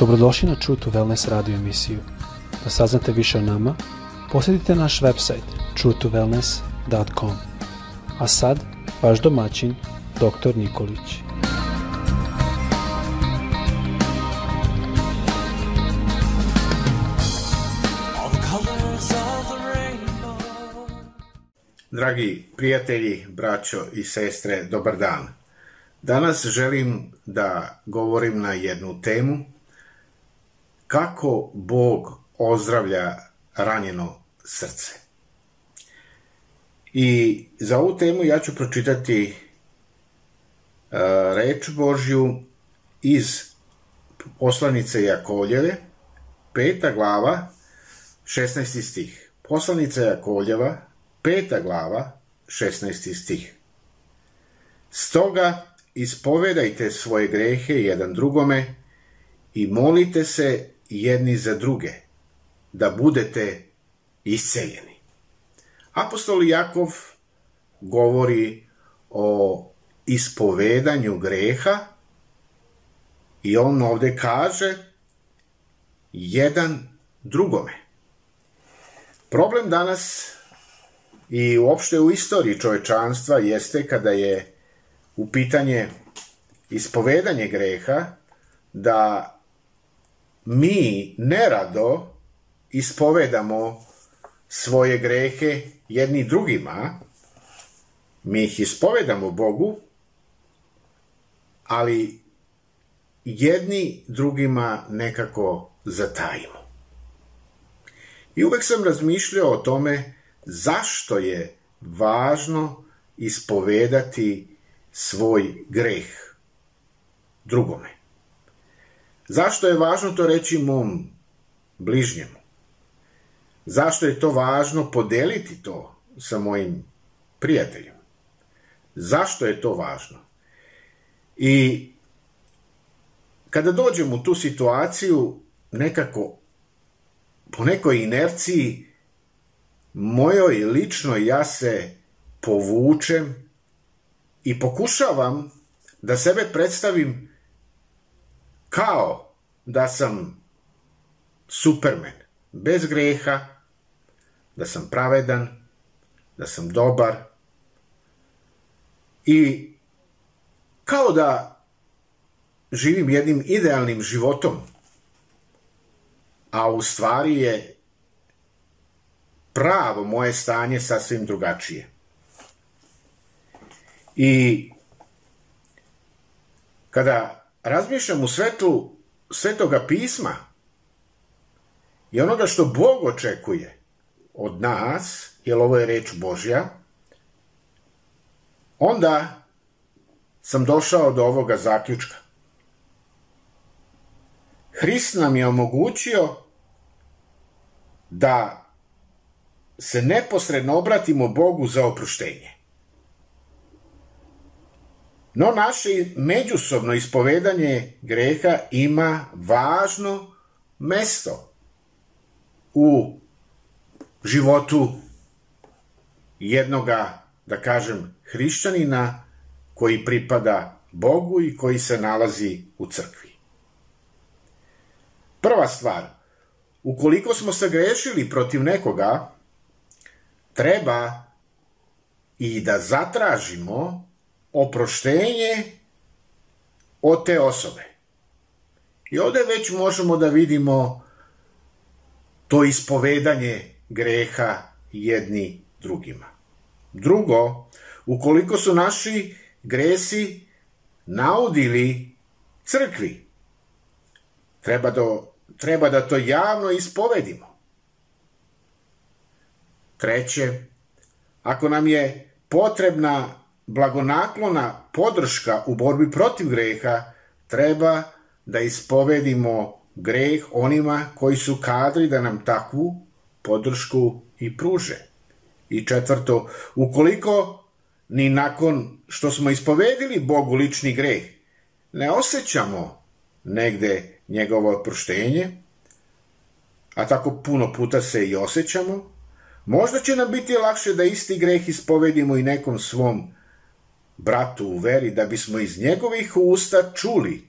Dobrodošli na True to Wellness radio emisiju. Da saznate više o nama, posjetite naš website truetowellness.com. A sad, vaš domaćin, dr. Nikolić. Dragi prijatelji, braćo i sestre, dobar dan. Danas želim da govorim na jednu temu kako Bog ozdravlja ranjeno srce. I za ovu temu ja ću pročitati uh, reč Božju iz poslanice Jakoljeve, peta glava, 16. stih. Poslanica Jakoljeva, peta glava, 16. stih. Stoga ispovedajte svoje grehe jedan drugome i molite se jedni za druge, da budete isceljeni. Apostol Jakov govori o ispovedanju greha i on ovde kaže jedan drugome. Problem danas i uopšte u istoriji čovečanstva jeste kada je u pitanje ispovedanje greha da mi nerado ispovedamo svoje grehe jedni drugima, mi ih ispovedamo Bogu, ali jedni drugima nekako zatajimo. I uvek sam razmišljao o tome zašto je važno ispovedati svoj greh drugome. Zašto je važno to reći mom bližnjemu? Zašto je to važno podeliti to sa mojim prijateljem? Zašto je to važno? I kada dođem u tu situaciju, nekako po nekoj inerciji mojoj lično ja se povučem i pokušavam da sebe predstavim kao da sam supermen, bez greha, da sam pravedan, da sam dobar i kao da živim jednim idealnim životom, a u stvari je pravo moje stanje sasvim drugačije. I kada razmišljam u svetlu svetoga pisma i onoga što Bog očekuje od nas, jer ovo je reč Božja, onda sam došao do ovoga zaključka. Hrist nam je omogućio da se neposredno obratimo Bogu za oproštenje. No naše međusobno ispovedanje greha ima važno mesto u životu jednoga, da kažem, hrišćanina koji pripada Bogu i koji se nalazi u crkvi. Prva stvar, ukoliko smo se grešili protiv nekoga, treba i da zatražimo oproštenje od te osobe. I ovde već možemo da vidimo to ispovedanje greha jedni drugima. Drugo, ukoliko su naši gresi naudili crkvi, treba, do, treba da to javno ispovedimo. Treće, ako nam je potrebna blagonaklona podrška u borbi protiv greha treba da ispovedimo greh onima koji su kadri da nam takvu podršku i pruže. I četvrto, ukoliko ni nakon što smo ispovedili Bogu lični greh, ne osjećamo negde njegovo oproštenje, a tako puno puta se i osjećamo, možda će nam biti lakše da isti greh ispovedimo i nekom svom bratu u veri, da bismo iz njegovih usta čuli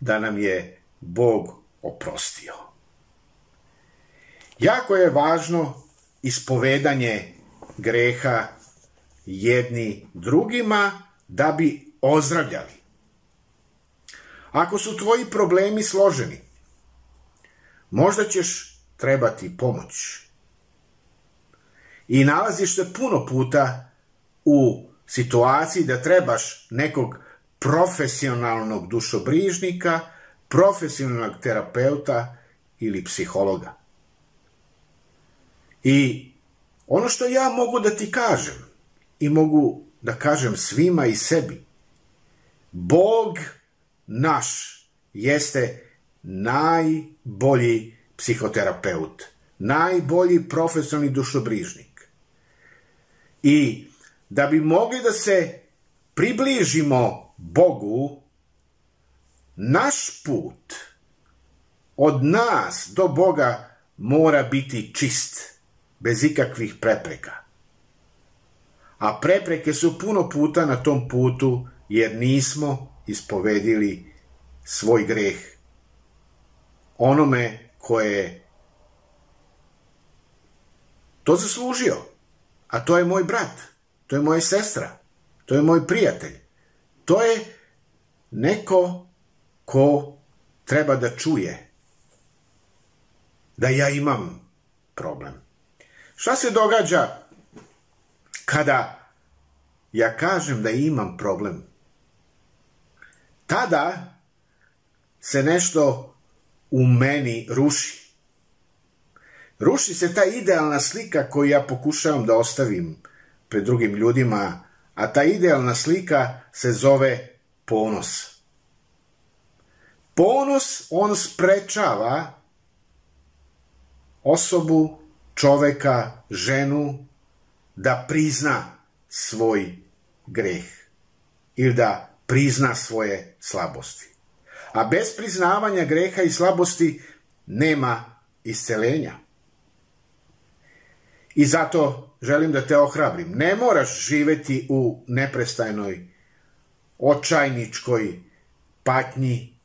da nam je Bog oprostio. Jako je važno ispovedanje greha jedni drugima da bi ozdravljali. Ako su tvoji problemi složeni, možda ćeš trebati pomoć. I nalaziš se puno puta u situaciji da trebaš nekog profesionalnog dušobrižnika, profesionalnog terapeuta ili psihologa. I ono što ja mogu da ti kažem i mogu da kažem svima i sebi, Bog naš jeste najbolji psihoterapeut, najbolji profesionalni dušobrižnik. I da bi mogli da se približimo Bogu, naš put od nas do Boga mora biti čist, bez ikakvih prepreka. A prepreke su puno puta na tom putu jer nismo ispovedili svoj greh onome koje je to zaslužio. A to je moj brat, to je moja sestra, to je moj prijatelj. To je neko ko treba da čuje da ja imam problem. Šta se događa kada ja kažem da imam problem? Tada se nešto u meni ruši. Ruši se ta idealna slika koju ja pokušavam da ostavim pred drugim ljudima, a ta idealna slika se zove ponos. Ponos on sprečava osobu, čoveka, ženu da prizna svoj greh ili da prizna svoje slabosti. A bez priznavanja greha i slabosti nema iscelenja. I zato želim da te ohrabrim. Ne moraš živeti u neprestajnoj, očajničkoj patnji.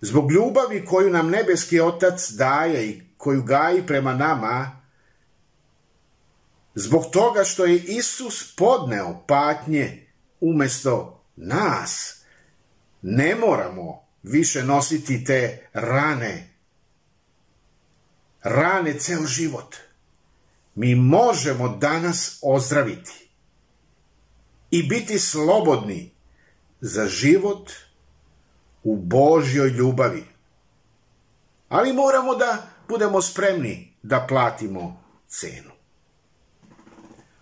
Zbog ljubavi koju nam nebeski otac daje i koju gaji prema nama, zbog toga što je Isus podneo patnje umesto nas, ne moramo više nositi te rane, rane ceo život. Mi možemo danas ozdraviti i biti slobodni za život u Božjoj ljubavi. Ali moramo da budemo spremni da platimo cenu.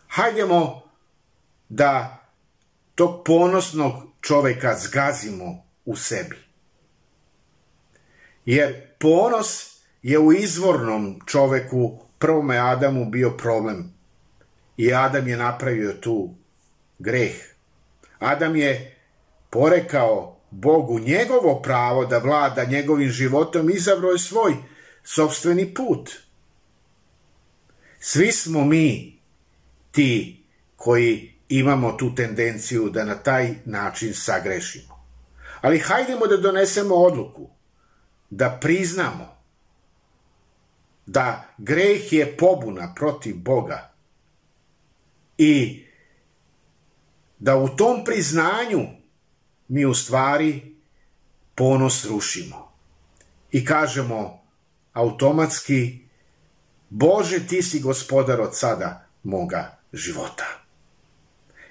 Hajdemo da tog ponosnog čoveka zgazimo u sebi. Jer ponos je u izvornom čoveku, prvome Adamu, bio problem. I Adam je napravio tu greh. Adam je porekao Bogu njegovo pravo da vlada njegovim životom, izabrao je svoj sobstveni put. Svi smo mi ti koji imamo tu tendenciju da na taj način sagrešimo. Ali hajdemo da donesemo odluku, da priznamo da greh je pobuna protiv Boga i da u tom priznanju mi u stvari ponos rušimo i kažemo automatski Bože, ti si gospodar od sada moga života.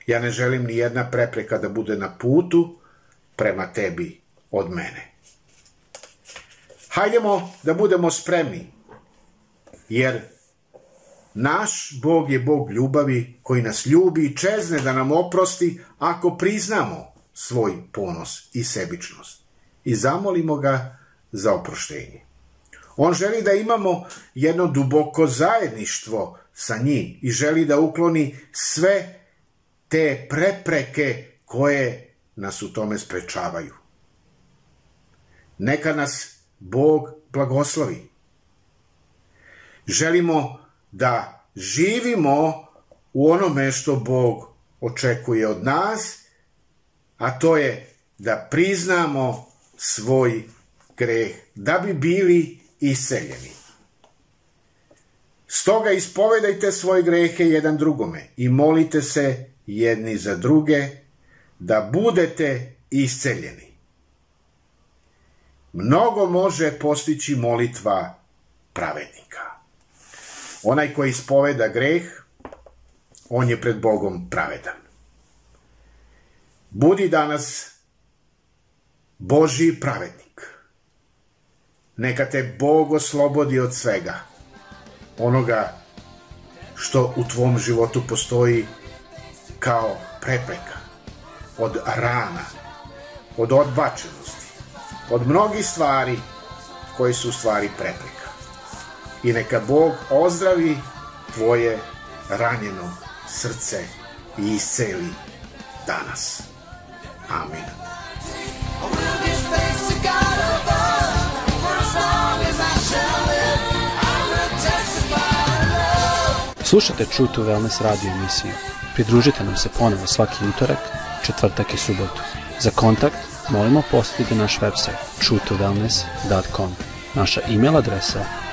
Ja ne želim ni jedna prepreka da bude na putu prema tebi od mene. Hajdemo da budemo spremni, jer naš Bog je Bog ljubavi koji nas ljubi i čezne da nam oprosti ako priznamo svoj ponos i sebičnost i zamolimo ga za oproštenje. On želi da imamo jedno duboko zajedništvo sa njim i želi da ukloni sve te prepreke koje nas u tome sprečavaju. Neka nas Bog blagoslovi. Želimo da živimo u onome što Bog očekuje od nas, a to je da priznamo svoj greh da bi bili isceljeni. Stoga ispovedajte svoje grehe jedan drugome i molite se jedni za druge da budete isceljeni. Mnogo može postići molitva pravednika. Onaj koji ispoveda greh, on je pred Bogom pravedan. Budi danas Boži pravednik. Neka te Bog oslobodi od svega. Onoga što u tvom životu postoji kao prepreka. Od rana, od odbačenosti, od mnogih stvari koji su stvari prepreka. I neka Bog ozdravi tvoje ranjeno srce i isceli danas. Amin. Slušajte True to Wellness radio emisiju. Pridružite nam se ponovo svaki utorak, četvrtak i subotu. Za kontakt molimo posjetite naš website truetowellness.com. Naša e-mail adresa